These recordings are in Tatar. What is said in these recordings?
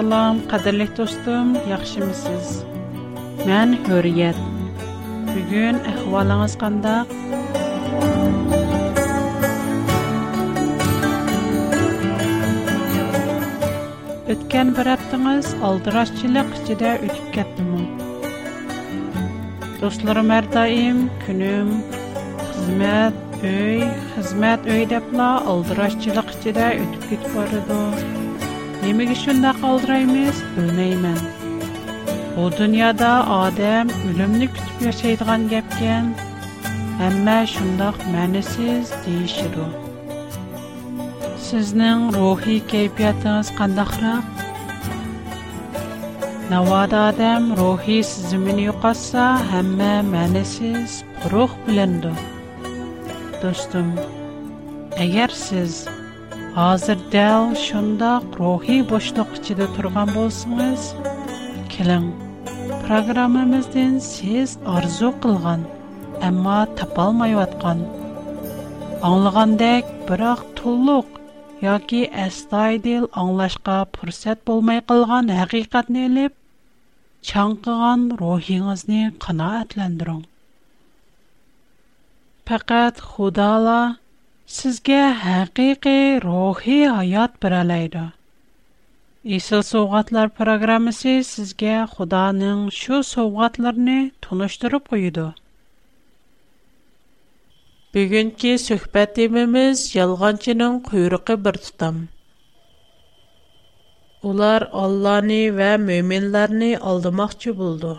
Salam, qadirli dostum, yaxşımısınız? Mən Hürriyet. Bu gün əhvalınız qandaq? Ötken bir aptınız aldıraşçılık içinde ütüp kettim. Dostlarım her үй, günüm, hizmet, öy, hizmet öy deyip la aldıraşçılık Nemi üçün də qaldıraymız, bilməyəm. Bu dünyada adam ölümlü kütüb yaşaydıqan gəpkən, əmmə şundaq mənəsiz deyişir o. Sizin ruhi keyfiyyətiniz qandaqraq? Navad adam ruhi sizimini yuqatsa, əmmə mənəsiz, ruh biləndir. Dostum, əgər siz Азыр дәл шындақ рухи бошлық ішінде тұрған болсаңыз, келің, Программамыздан сіз арзу қылған, әмма тап алмай отқан. бірақ толық Яки әстай аңлашқа пұрсет болмай қылған әқиқатны еліп, чанқыған рухиңізіне қына әтләндіруң. Пәкәт Худала sizgə həqiqi ruhi həyat bərələydi. İsil Soğatlar proqramısı sizgə Xudanın şu soğatlarını tunuşdurub qoydu. Bugünkü söhbət ялғанчының yalğancının quyruğu bir tutam. Onlar Allahni və möminlərni aldamaqçı buldu.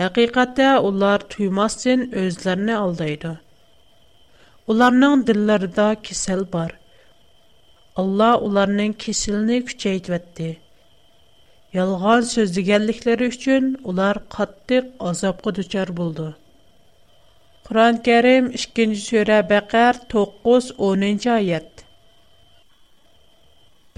Həqiqətə onlar tuymasın özlərini aldaydı. Уларның дилләрендә кисел бар. Алла уларның киселне күчәйтвәтте. Ялган сөз дигәнлекләре өчен улар катты азапка дучар булды. Құран Кәрім 2-ші сүре Бәқәр 9-10 аят.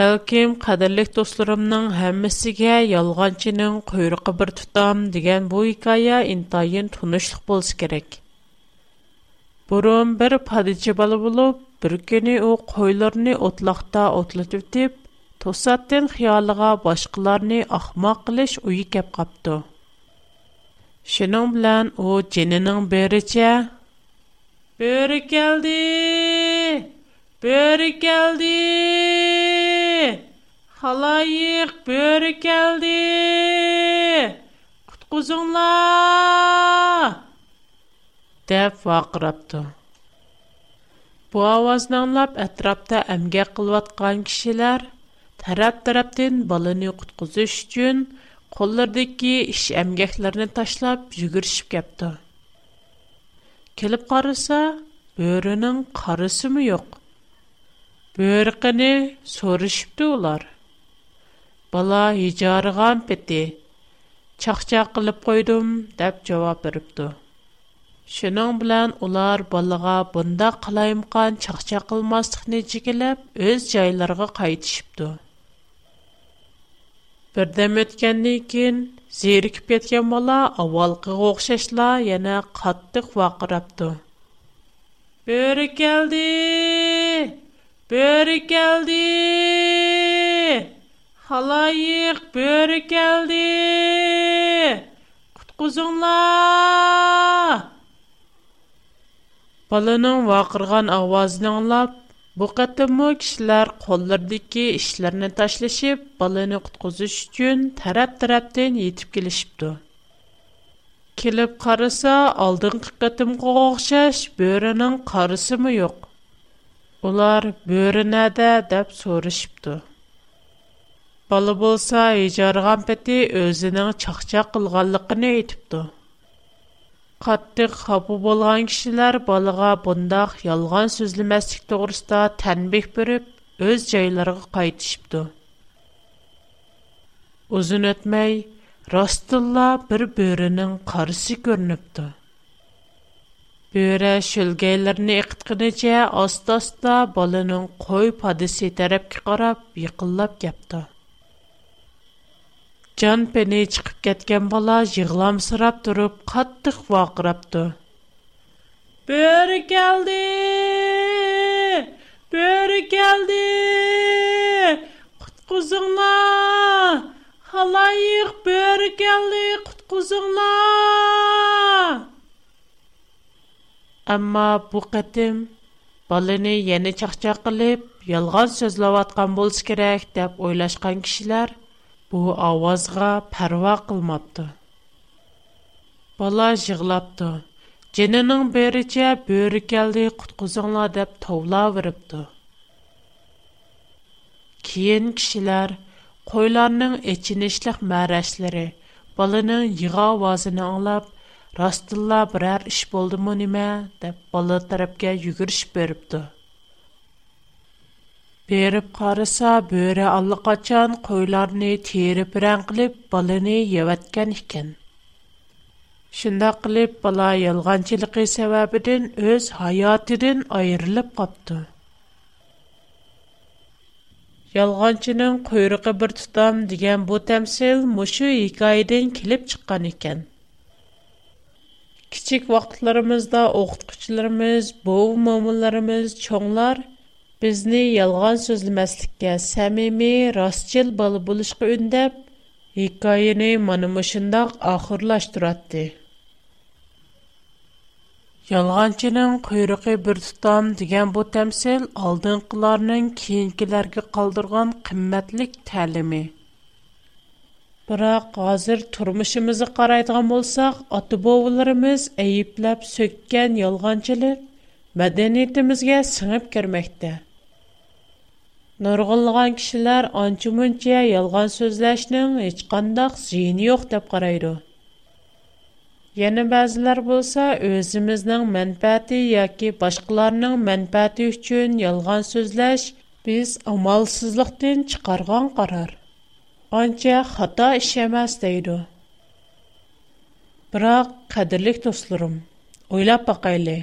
Бәлкім қадірлік достарымның хәммәсіге ялғанчының құйрығы бір тұтам деген бұл хикая интайын тұнышлық болсы керек. Бұрын бір падичи балы болып, бір күні о қойларыны отлақта отлатып деп, тосаттен қиялыға башқыларыны ақма қылыш ұйы кәп қапты. Шының білән о жененің беріче, «Бөрі келді! Бөрі келді! Халайық, бөрі келді! Құтқызыңлар!» деп ваа қырапту. Бу авазнан лап, әтрапта әмге қылваткан кишилар, тарап-тараптин балыни ұқыт-ғызышчын, қолырдыки іш әмгехлерни ташлап, жүгіршіп кепту. Келіп қараса, бөрінің қарасы му йоқ? Бөрігіні сөрішіпті улар. Бала, үйжарған петті, чахча қылып қойдум, деп Шының білән олар балыға бұнда қылайымқан чақча қылмастық нечекеліп, өз жайларға қайтышыпты. Бірдем өткенден кейін зерікіп кеткен бала авалқы оқшашла яна қаттық вақырапты. Бөрі келді! Бөрі келді! Халайық бөрі келді! Құтқызыңлар! بالىنىڭ ۋارقىرىغان ئاۋازىنى ئاڭلاپ بۇ قېتىممۇ كىشىلەر قوللىرىدىكى ئىشلىرىنى تاشلىشىپ بالىنى قۇتقۇزۇش ئۈچۈن تەرەپ تەرەپتىن يېتىپ كېلىشىپتۇ كېلىپ قارىسا ئالدىنقى قېتىمقىغا ئوخشاش بۆرىنىڭ قارىسىمۇ يوق ئۇلار بۆرە نەدە دەپ سورىشىپتۇ بالا بولسا ھىجارغان پېتى ئۆزىنىڭ چاقچاق قىلغانلىقىنى ئېيتىپتۇ اتتى хапу بولغان كىشىلەر بالىغا بنداق يالغان سۆزلىمەسلىكتەغرىستا تەنبەك ب بۆۈپ ئۆز جايلغا قايتىشىپتۇ. ئۆزن ئۆتمەي راستتىلا بىر-ب بۆرەنىڭ قارىسى كۆرنۈپۇ. بۆرە شۆلگەيلىرنى ئېقىتقىنىچەە ئاستستا بالىنىڭ قوي پادىسى تەرەپ كى قاراپ ېقىللاپ Jon peni chiqib ketgan bola yig'lamsirab turib qattiq vaqirabdi. "Bo'ri keldi! Bo'ri keldi! Qutquzinglar! Xaloyiq bo'ri keldi, qutquzinglar!" Ammo bu qatim balini yana chaqchaq qilib, yolg'on so'zlayotgan bo'lsa kerak deb o'ylashgan kishilar У авазға парва қылмадды. Бала жығлапды, дженінің беріці бөрі келді қытқызанла деп тавла вырыпды. Киен кишилар, койларның еченешліх мәрәшліри балының йыға вазыны аңлап, растылла бірар іш болды му неме деп балы тарапке югір іш Berib qarasa, böre allaqachon qo'ylarni terib rang qilib, balani yevatgan ekan. Shunda qilib bola yolg'onchiligi sababidan o'z hayotidan ayrilib qopti. Yolg'onchining quyruqi bir tutam degan bu tamsil mushu hikoyadan kelib chiqqan ekan. Kichik vaqtlarimizda o'qituvchilarimiz, bo'v mo'minlarimiz, cho'nglar – بزنی یالگان سوزل مسلک که سعی می راستیل بال بولش کنند، ایکایی نی من مشند آخر لشت راته. یالگان چنان خیرکه برستم دیگه بو تمسل آلتان کلارنن کین کلارک قدرگان قمّتلیک تعلمی. برای قاضر ترمش Нұрғылған кішілер аңчы мүнче елған сөзләшнің ечқандақ зейіні оқ деп қарайды. Яны бәзілер болса, өзіміздің мәнпәті яки башқыларының мәнпәті үшчен елған сөзләш, біз амалсызлықтен чықарған қарар. Аңча хата ішемәс дейді. Бірақ қадірлік тұслырым, ойлап бақайлы.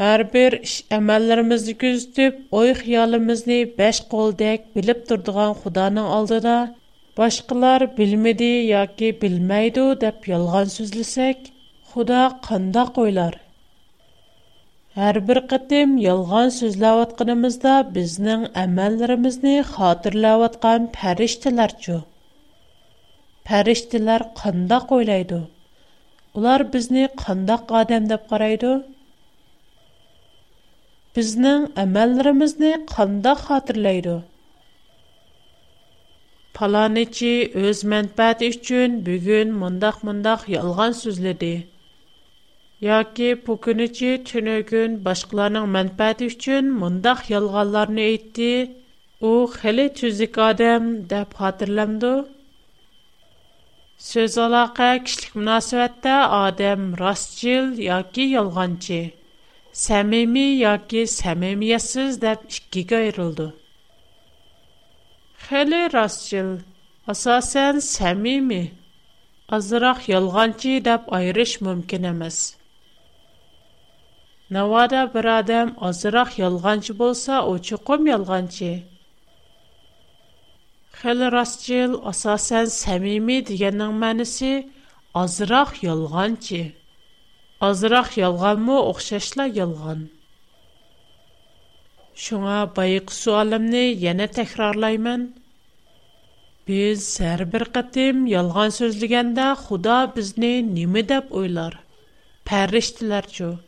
Һәрбер әмәлләребезне күз төп, ой-хыялыбызны баш колдек билеп торган Худаның алдында башкалар белмиди яки белмәй төп ялган сүзлесек, Худа кнда койлар. Һәр бер көтем ялган сүзләп кенмиз дә безнең әмәлләребезне хатırlаваткан фәришталәр чу. Фәришталәр кнда қойлайды. Улар безне кнда адам дип карайды. bizning amallarimizni qandoq xotirlaydi palonichi o'z manfaati uchun bugun mundoq mundoq yolg'on so'zladi yoki pukunichi tuni kun boshqalarning manfaati uchun mundoq yolg'onlarni aytdi u xili tuzuk odam deb xotirlamdi so'z aloqa kishilik munosabatda odam rostchil yoki yolg'onchi səmimi yoki səmimiyyətsiz deyə ikiyə ayrıldı. Xeyli rastçıl, əsasən səmimi, azraq yalğancı deyə ayırış mümkün emas. Navada bir adam azraq yalğancı bolsa, o çuqum yalğancı. Xeyli rastçıl, əsasən səmimi deyənin mənası azraq yalğancı. Азырақ ялған му оқшашла ялған. Шуңа байық суалымны яна тәкрарлаймын. Біз сәр бір қатым ялған сөзлігенде Худа бізні немі деп ойлар. Пәріштілер жоқ.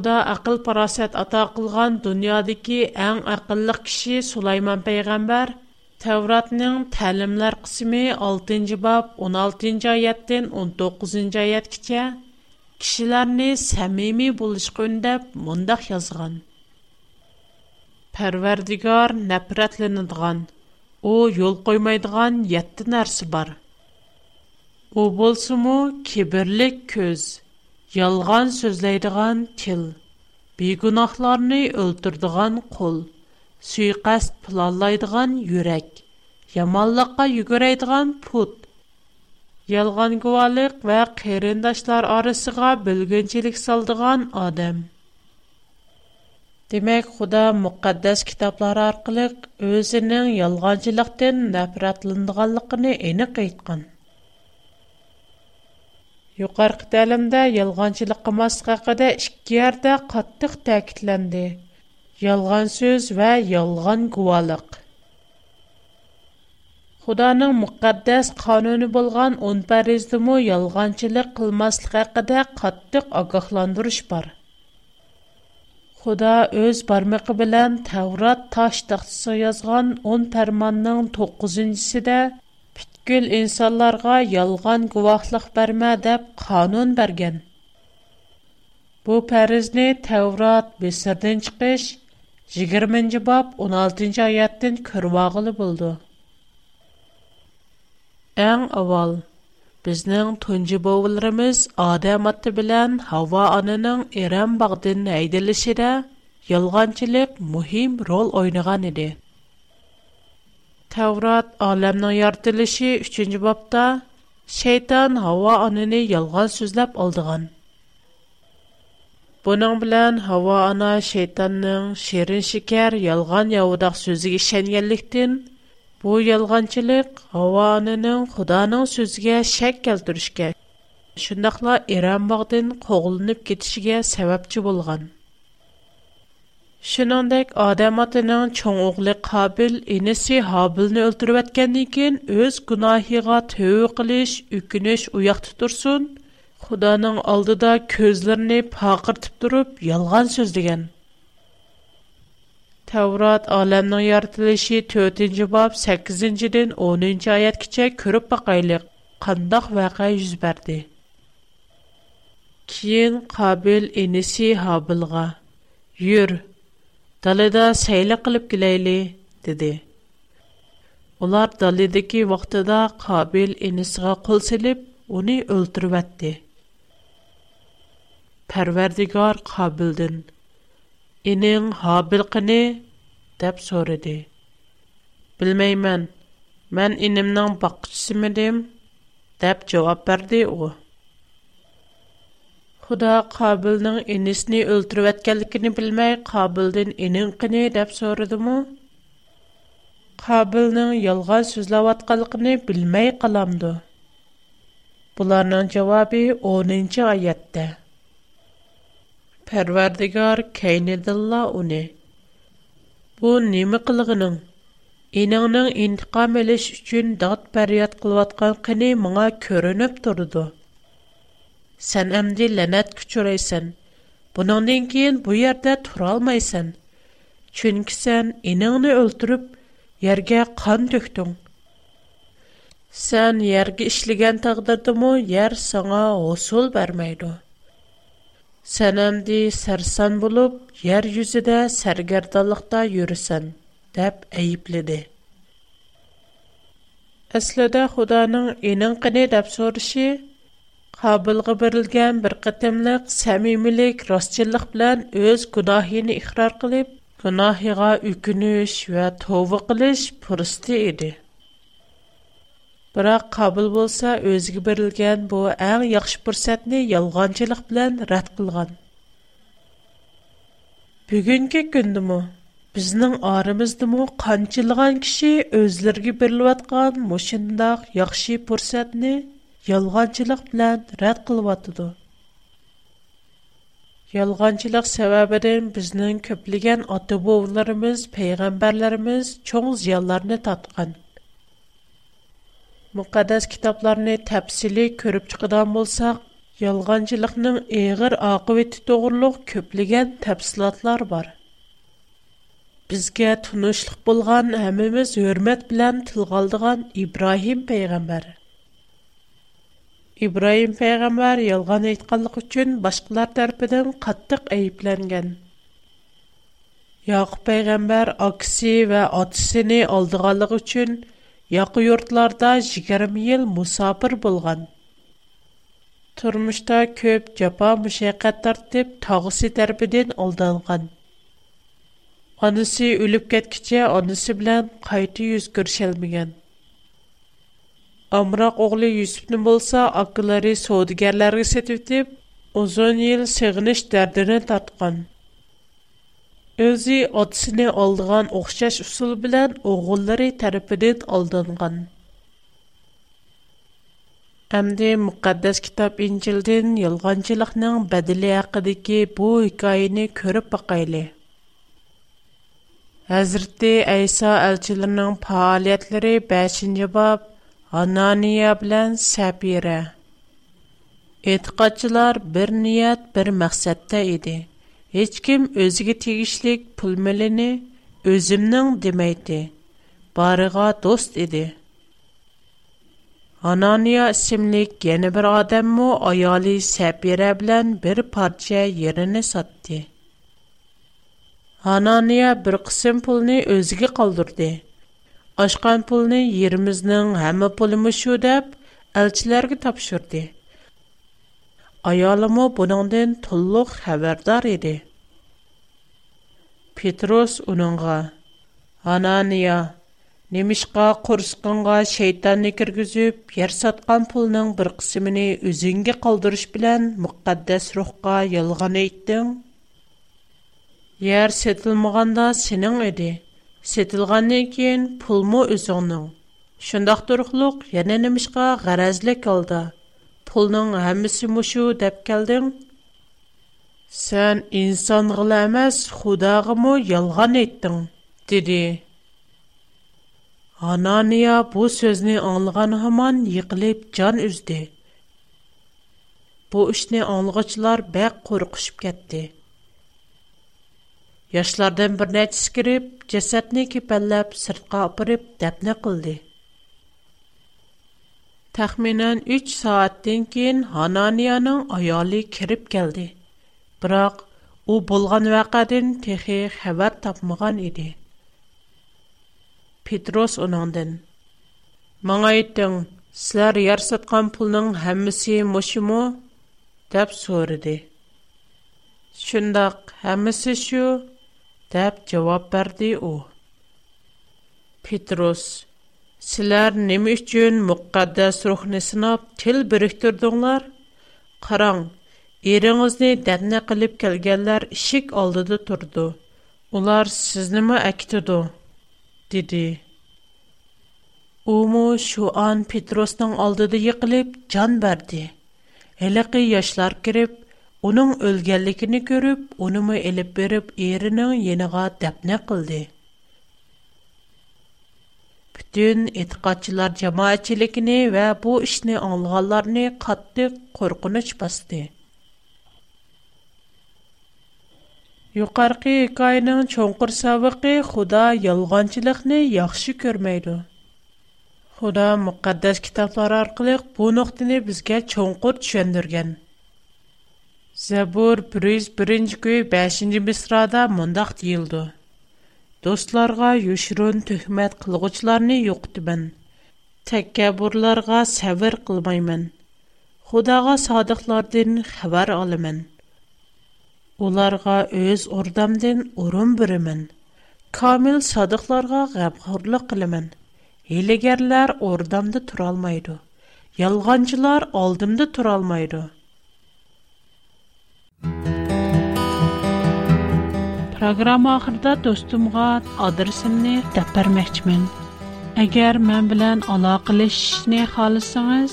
خۇدا ئەقىل پاراسەت ئاتا قىلغان دۇنيادىكى ئەڭ ئەقىللىق كىشى سۇلايمان پەيغەمبەر تەۋراتنىڭ تەلىملەر قىسمى 6 бап, باب 16-نجى ئايەتتىن 19-نجى ئايەتكىچە كىشىلەرنى سەمىمىي بولۇشقا ئۈندەپ مۇنداق يازغان. پەرۋەردىگار نەپرەتلىنىدىغان, ئۇ يول قويمايدىغان يەتتە نەرسە بار. ئۇ بولسىمۇ كىبىرلىك كۆز, Ялған сөзләйдіған тіл, бейгунахларны ئۆلتۈردىغان қол, сүйқәс пылалайдыған юрек, يامانلىققا югурайдыған пут, Ялған гуалық вә қейрендашлар арысыға білгінчілік салдыған адам. Демек, Худа мұқаддас китаплар арқылық өзінің ялғанчылықтен нәпіратлындығалықыны еніқ айтқан. Югар қидалинда ялғанчилик қымаслға қыда ішкиярда қаттық тәкітлэнди. Ялған сөз ۋە ялған куалық. Худаның муқаддэс қануны болған 10 издуму ялғанчилик қымаслға қыда қаттық ағыхландыруш бар. Худа өз بارمىقى بىلەن Таврат Таштахтсызы язған он тарманның 9 дэ, бүткіл инсанларға ялған күвақлық бәрмә деп қанун бәрген. Бу пәрізіне тәурат бесірден чықыш, 20 бап 16 аяттын күрвағылы болды. Әң авал, біздің түнжі бауылырымыз адам атты хава анының әрәм бағдын әйділіші де, ялғанчылық мұхим рол ойнаған еді. Таврот аламна яртлышы 3-нче бобта шейтан һава ананы ялган сүзләп алдыган. Буның белән һава ана шейтанның ширин шикәр ялган яудагы сөзиге шәңгәрлектен бу ялганчылык һава анының Худаның сүзгә шәк калдырушка шундыйлар Иран мәгдән когылып китишигә сабапчы булган. Шинондек Адам атының чоң оғлы Қабил инеси Хабилны өлтіріп әткенден кейін өз гунахыға төу қылыш, үкініш уяқты тұрсын. Худаның алдыда көзлеріне пақыртып тұрып, ялған сөз деген. Аламның яртылышы 4-ci бап 8-ciден 10-ci аят кіче көріп бақайлық. Қандақ вақа жүз бәрді. Кейін Қабил dalada sayla qilib kelayli dedi ular dalidagi vaqtida qobil inisiga qo'l silib uni o'ltirvatdi parvardigor qobildin ining hobil qini deb so'radi bilmayman man inimning boqchisimidim deb javob berdi u Худа Кабилның инесне өлтүрүп аткәнлекен белмәй, Кабылдан инең кыны дип сорадымы? Кабилның ялган сүзләп аткәнлекен белмәй каламды. Буларның җавабы 10нчы аятта. Парвардигар Кейнедилла уни. Бу неме кылыгының? Инеңнең интиқам элеш өчен дат пәрият кылып аткан кыны моңа көрүнүп турды. Сән әмди ләнәт күчүрәйсен. Бұныңден кейін бұй әрдә тұра алмайсын. Чүнкі сән еніңні өлтіріп, ерге қан төктің. Сән ерге ішіліген тағдырды мұ, ер саңа осыл бәрмейді. Сән әмді сәрсан булып, яр юзі де сәргердалықта юрісін, дәп әйіпліді. худаның құданың енің қыны Қабылғы берілген бір қытымлик, сәмимилик, росчеліг білян өз кудахини ихрар қилиб, кунахига үкініш ва тувы қилиш пұрысты иди. Бірақ, қабыл болса, өзгі берілген бұл әң яхш пұрсатни ялғанчеліг білян рат қылған. Бүгінки күнді му, бізнің арымізді му, қанчеліган кіши өзлергі бірлі ватған мушин یالگانچیلک بلند رد قلوات دو. یالگانچیلک سبب دن بزنن کپلیگن آتبوونلرمز پیغمبرلرمز چون زیالر نت اتقن. مقدس کتابلر نه تبصیلی کرب چقدام بولسا یالگانچیلک نم ایغر آقایت دغلوخ کپلیگن تبصلاتلر بار. بزگت نوشخ بولغان همه مز İbrahim peyğamber yalğan aytkanyg üçün başqalar tarfidan qattyq eyiplengen. Yaq peyğamber aksi wä otisini aldğanlığı üçün yaqı yurtlarda 20 yyl musafir bolğan. Turmışta köp çapan müşəqqət tartıp tağsı tarfidan aldanğan. Qanısı ölüp ketche onısı bilen qaytı yüz körşelmegän. Amraq oğlu Yusufni bolsa akıları soğudigerlerge setip uzun yıl sığınış derdini tatkan. Özü atasını aldıgan oxşaş usul bilen oğulları tarafından aldangan. Әмді мұқаддас кітап Инчилден ялғанчылықның бәділі ақыдеке бұл хикайыны көріп бақайлы. Әзірті Әйса әлчілерінің пағалиятлары 5-ci bab Анания билен сапире Иткачылар бир ният бир мақсатта иди. Ич ким өзгі тигишлик пулмеліни өзімнің димайди. Барыга дост иди. Анания ісимлик гені бир адаму айали сапире билен бир парча еріни садди. Анания бир қысым пулни өзгі қалдырди ашқан пулны йермизнең һәммә пулымы шу дип элчиләргә тапшырды. Аялымы буныңдан тулык хәбәрдар иде. Петрос уныңга: "Анания, немишка курсқынга шайтанны киргизүп, йер саткан пулның бер кысымын үзеңгә калдырыш белән мөхтәддәс рухка ялган әйттең. Йер сәтилмәгәндә Сетілғаннан кейін пул мо өзіңнің. Шындақ тұрықлық, яна немішқа ғаразлік алды. Пулның әмісі мұшу дәп кәлдің. Сән инсан ғыл әмәс, худағы мұ ялған еттің, деді. Анания бұл сөзіне аңылған ғаман еқіліп жан үзді. Бұл үшіне аңылғычылар бәк қорқышып кәтті. Яшлардан бер нәтис кирип, җәсәтне кипәлләп сыртка апырып дәпне кылды. Тәхминән 3 сааттан кин Хананияның аялы кириб келди. Бирок у булган вакытын техи хәбәр тапмаган иде. Петрос оныңдан Маңа әйттең, сілер яр сатқан пұлның хәмісі мұшы мұ? Дәп сөріде. Шындақ, шу, Дәп, жавап берди у. Петрус, силар неме үчүн муккаддас рухны сынап тил бириктирдиңлар? Караң, эриңизни дәрне кылып келгенлер ишик алдыда турду. Улар сизни ме акитиду? диди. Уму шуан ан Петрустың алдыда йыкылып жан берди. Элеки яшлар кирип, Уның өлгеликіні көріп, унымы эліп-беріп, ерінің ениға дәпне қылды. Бүтін иткачылар джамаа чиликіні ва бу ішни аңлғаларни қатты көргіні басты. Юкарғи икайның чонғыр савықи худа ялғанчилихни яхши көрмейду. Худа мүкаддэс китафлар арқылық бу нұхтіни бізге чонғыр түшендірген. Зәбур 101-ші 5-ші мисрада мұндақ дейілді. Достларға үшірін түхмет қылғычларыны үйқті бін. Тәккәбұрларға сәвір қылмаймын. Худаға садықлардың хабар алымын. Оларға өз ордамдың орын бірімін. Камил садықларға ғабқұрлық қылымын. Елігерлер ордамды тұралмайды. Ялғанчылар алдымды тұралмайды. Программа ахырда достумга адресимni deb bermoqchiman. мен men bilan aloqalashishni xohlasangiz,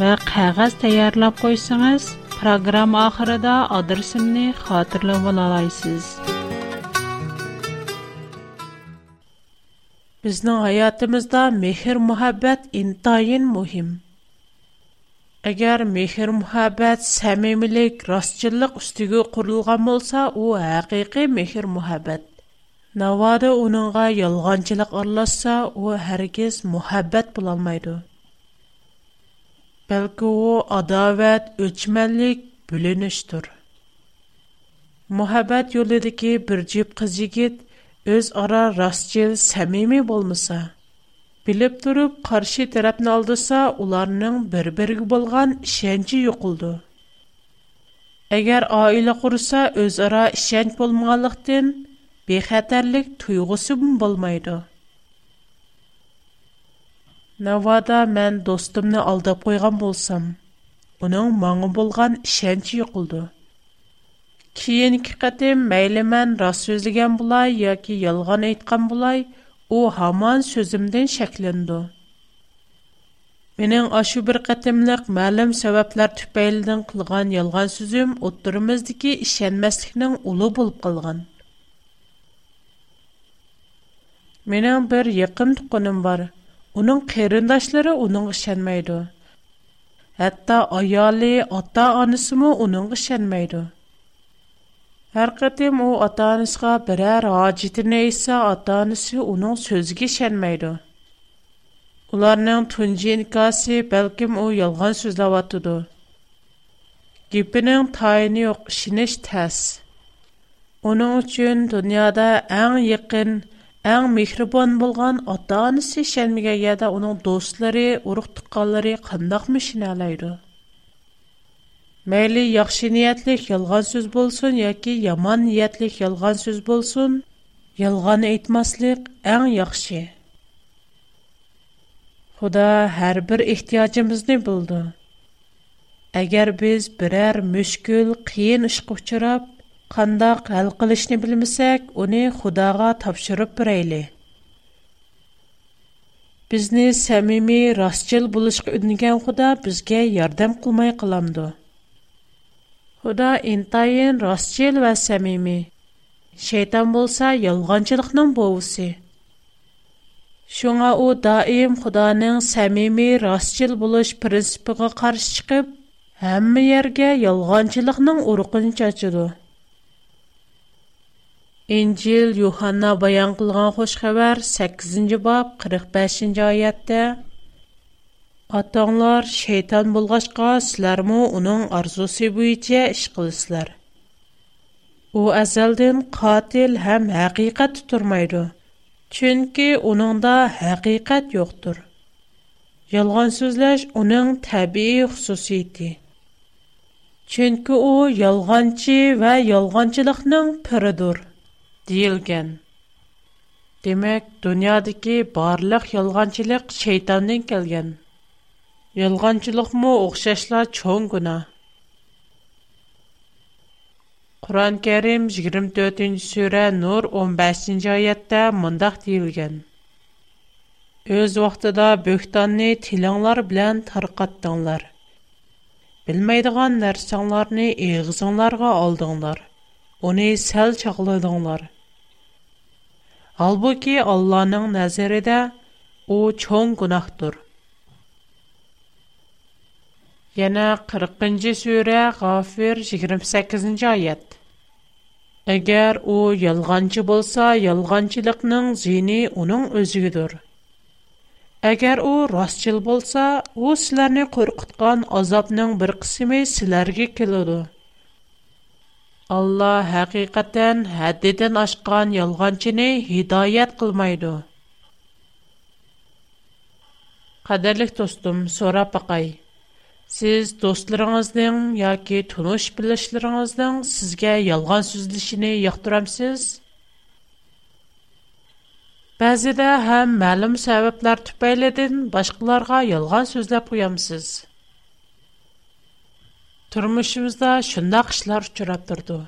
ва va таярлап tayyorlab программа programma oxirida adresimni xotirlab olasiz. Bizning hayotimizda mehr-muhabbat intayin muhim. Əgər mehr-muhabbət, səmimilik, rastçılıq üstügə qurulğan bolsa, o həqiqi mehr-muhabbət. Navada onunğa yalğancılıq aralashsa, o hərgiz muhabbət bula olmaydı. Bəlkə o adavət, ölçmənlik, bölünüşdür. Muhabbət yoludakı bir cib qız yigit öz ara rastçıl, səmimi bolmasa, Билип-дуруп, қарши тарапна алдуса, уларының бір-біргі болған ішэнчі йоқылды. Агер айлы қуруса, өз ара ішэнч болмағалықтен, бейхатарлик туйғысы бұн болмайды. Навада мэн достымны алдап ұйғам болсам, уның маңы болған ішэнчі йоқылды. Киен кикадым, мэйлі мэн рас-сөзліген бұлай, яки, ялған О, хаман сөзімден шәклинду. Менен ашу бір қатимлик мәлім сөбәплер түпейлден кылған елған сөзім оттурымыздыки ішэнмәсіхнің улу болып кылған. Менен бір яқым түкүнім бар. Оның кейріндашлары оның ішэнмайду. Атта айали, атта анысымы оның ішэнмайду. Һәр кәтем о атанышка берәр хаҗитерне исе атанысы униң сүзгә ишенмәйр. Уларның тунҗы касы, бәлким ул ялган сүз дәәт итүдө. Кипенең тайны юк, ишенеш тәс. Униң чөндәндә әң якын, әң мехриман булган атанысы шәммәгә яда униң дуслары, уруқтыккалары قындақмы ишенәләр. Мәлі яхшы ниетле ялған сүз булсын, яки яман ниетле ялған сүз булсын. Ялған әйтмәслек иң яхшы. Худа һәрбер ихтиҗебезне булды. Әгәр без берәр мүшкіл, қиен иш күчүреп, кандак һал кылышни белмәсәк, уни Худага тапшырып рәйле. Бизне сәмими, расчыл булышка үдінген Худа безгә ярдәм кулмай каламды. Худа интайын расчел ва самими. Шейтан болса ялғанчылықның болысы. Шуңа о даим Худаның самими расчел болыш принципіға қаршы шықып, әмі ерге ялғанчылықның ұрықын чәчілу. Инчил Юханна баян қылған хош бар 8-й бап 45-й айатты. Атаңлар шейтан болғашқа, сілер уның оның арзусы бүйте іш қылыслар. О әзелден қатил әм әқиқат тұрмайды, чүнкі оныңда әқиқат йоқтыр. Ялған сөзләш оның тәбиі құсусиеті. Чүнкі о ялғанчы вә ялғанчылықның пірідір, дейілген. Демек, дүниадыки барлық ялғанчылық шайтанның келген. yolg'onchilikmi o'xshashla cho'ng gunoh qur'oni karim yigirma to'rtinchi sura nur o'n beshinchi oyatda mundoq deyilgan o'z vaqtida bo'htonni tilinglar bilan tarqatdinglar bilmaydigan narsanglarni eg'izinglarga oldinglar uni sal chaqladinglar holbuki allohning nazarida u cho'ng gunohdir Яна, 40-cı surə Гафир, 28-ci ayət. Əgər o yalğancı bolsa, yalğancılığının zini onun özüdür. Əgər o rastçıl bolsa, o sizlərni qorxutqan azabının bir qismi sizlərə gəlir. Allah həqiqətən həddidən aşqan yalğancını hidayət qılmaydı. Qadərli dostum, sonra Сез достларыңыздың яки тунуш билишларыңыздың сезгә ялган сүзлешене яктырамсыз? Бәзіде һәм мәлім сәбәпләр түпәйледен башқаларға ялған сөзләп қоямсыз. Тұрмышымызда шындақ ішілер үшірап тұрды.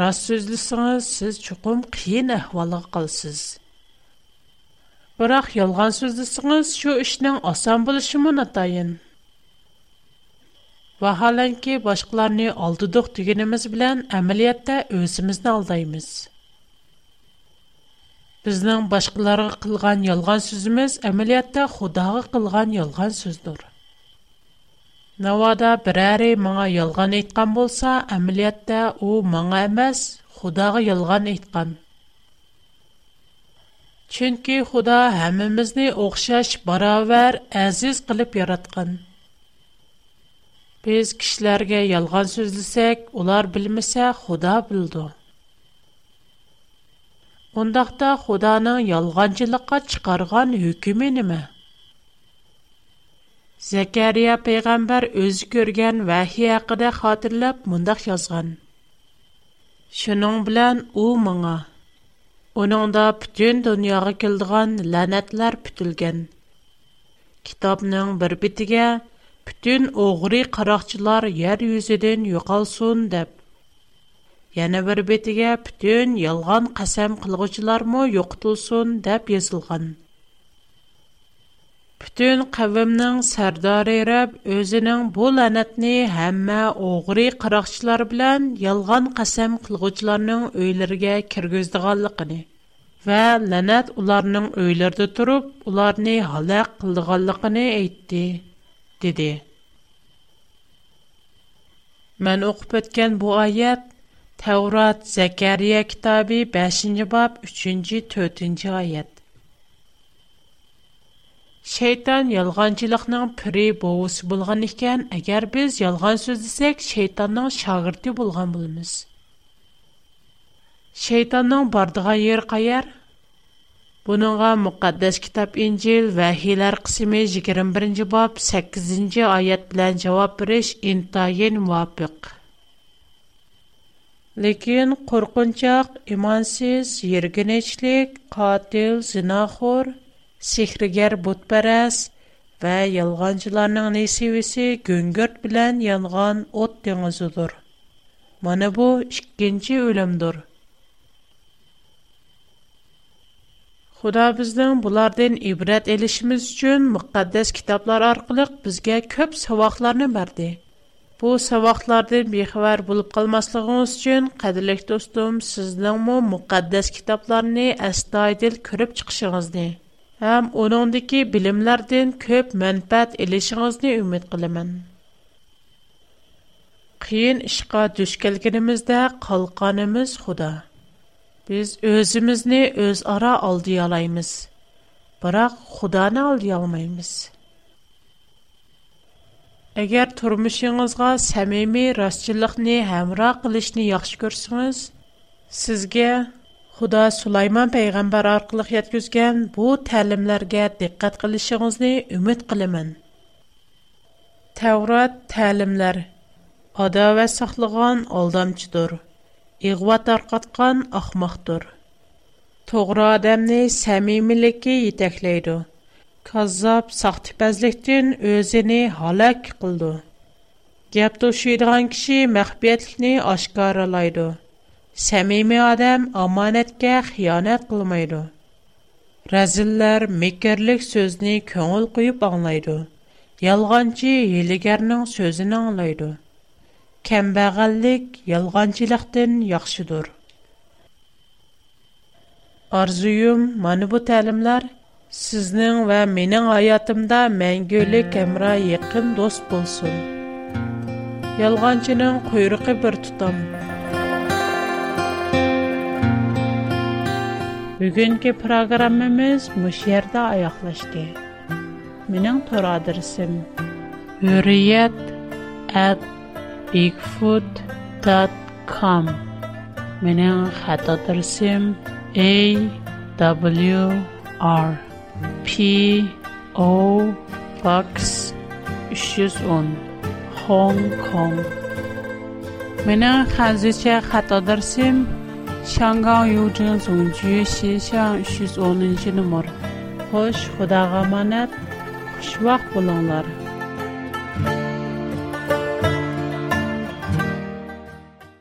Рас сөзлісіңіз, сіз чүкім қиын әхвалығы қалсыз. Бірақ ялған сөзлісіңіз шу ішінің асан бұлышымын атайын. Vahalanki başqalarını aldıdıq digənimiz bilən əməliyyətdə özümüzdə aldayımız. Bizdən başqalara qılğan yalğan sözümüz əməliyyətdə xudağı qılğan yalğan sözdür. Nəvada bir əri mağa yalğan eytqan bolsa, əməliyyətdə o mağa əməz, xudağı yalğan eytqan. Çünki xuda həmimizni oxşaş, baravər, əziz qılıb yaratqan. Biz кешеләргә ялган сүзлесәк, улар белмәсә, Худа белде. Ондакта Худаның ялганчылыкка чыгарган хөкеме неме? Зәкәрия пәйгамбер үз күргән вәхи хакында хатırlап мондак язган. Шуның белән у моңа Оныңда бүтін дүнияға келдіған ләнәтлер пүтілген. Китапның бір бітіге Бүтөн оğры қарақчылар яр юзеден югалсун деп. Яна бер бетге бүтөн ялған қасам қылғучлармы юқтылсун деп язылған. Бүтөн қавмның сәрдары ераб өзінің бұл ланатны һәммә оğры қарақчылар билан ялған қасам қылғучларның үйлерге кіргездіғанлығыны ва ланат уларның үйлерде турып уларны халақ қылдығанлығыны айтты dedi. Мән оқып өткен бұ айет, Тәурат Зәкәрия кітабы 5-ні бап 3-ні 4-ні айет. Шейтан ялғанчылықның пүрі боғысы болған екен, әгер біз ялған сөздесек, шейтанның шағырты болған болымыз. Шейтанның бардыға ер қайар, Бұныңға мұқаддас кітап Инжел Вахилар қысымы 21-ci бап 8-ci аят білән жауап біріш интайын муапиқ. Лекен қорқынчақ, имансыз, ергенечлік, қатил, зинахор, сихригер бұтпарас вә ялғанчыларның несивесі гүнгірт білән янған от деңізудыр. Мәні бұ 2-ci өлімдұр. Худа безнең булардан ибрат элишimiz өчен мөхәддәс китаплар аркылы безгә көп савакларны берде. Bu savaqlardan bexabar bo'lib qalmasliginiz uchun qadrli do'stim, sizningmi muqaddas kitoblarni astoydil ko'rib chiqishingizni ham uningdagi bilimlardan ko'p manfaat olishingizni umid qilaman. Qiyin ishqa duch kelganimizda qalqonimiz Xudo. Biz özümüzni öz ara aldayalaymiz. Biroq Xudoni aldayolmaymiz. Agar turmuşunuzğa samimiy rostchilikni həmra qilishni yaxshi ko'rsangiz, sizga Xudo Sulaymon payg'ambar orqali yetkazgan bu ta'limlarga diqqat qilishingizni umid qilaman. təlimlər Ada və saqlagan aldamçıdır. ئىغۋا تارقاتقان ئەخمەقتۇر. توغرا ئادەمنى سەمىمىيلىكى يېتەكلەيدۇ. كاززاپ ساختىپەزلىكتىن ئۆزىنى ھالاك قىلىدۇ. گەپ توشۇيدىغان كىشى مەخپىيەتلىكنى ئاشكارالايدۇ. سەمىمىي ئادەم ئامانەتكە خىيانەت قىلمايدۇ. رەزىللەر مىكىرلىك سۆزنى كۆڭۈل قويۇپ ئاڭلايدۇ. يالغانچى ھىيلىگەرنىڭ سۆزىنى ئاڭلايدۇ. кембагъаллык ялгъанчылыктан яхшыдыр Арзыйым мәнүбү тәлимләр сизнинг ва меннинг ҳаётимда мәнгөли кемра яқин дост булсын Ялгъанчының қуйруғы bir тутам Визин ке программамезд муширда аяқлашди Мининг торадирсем Ҳурият bigfoot.com менен хата тырсым a w r p o box 310 hong kong менен хазыча хата тырсым 香港邮政总局西巷310 номер. Хош, Худага аманат. Xushvaqt bo'linglar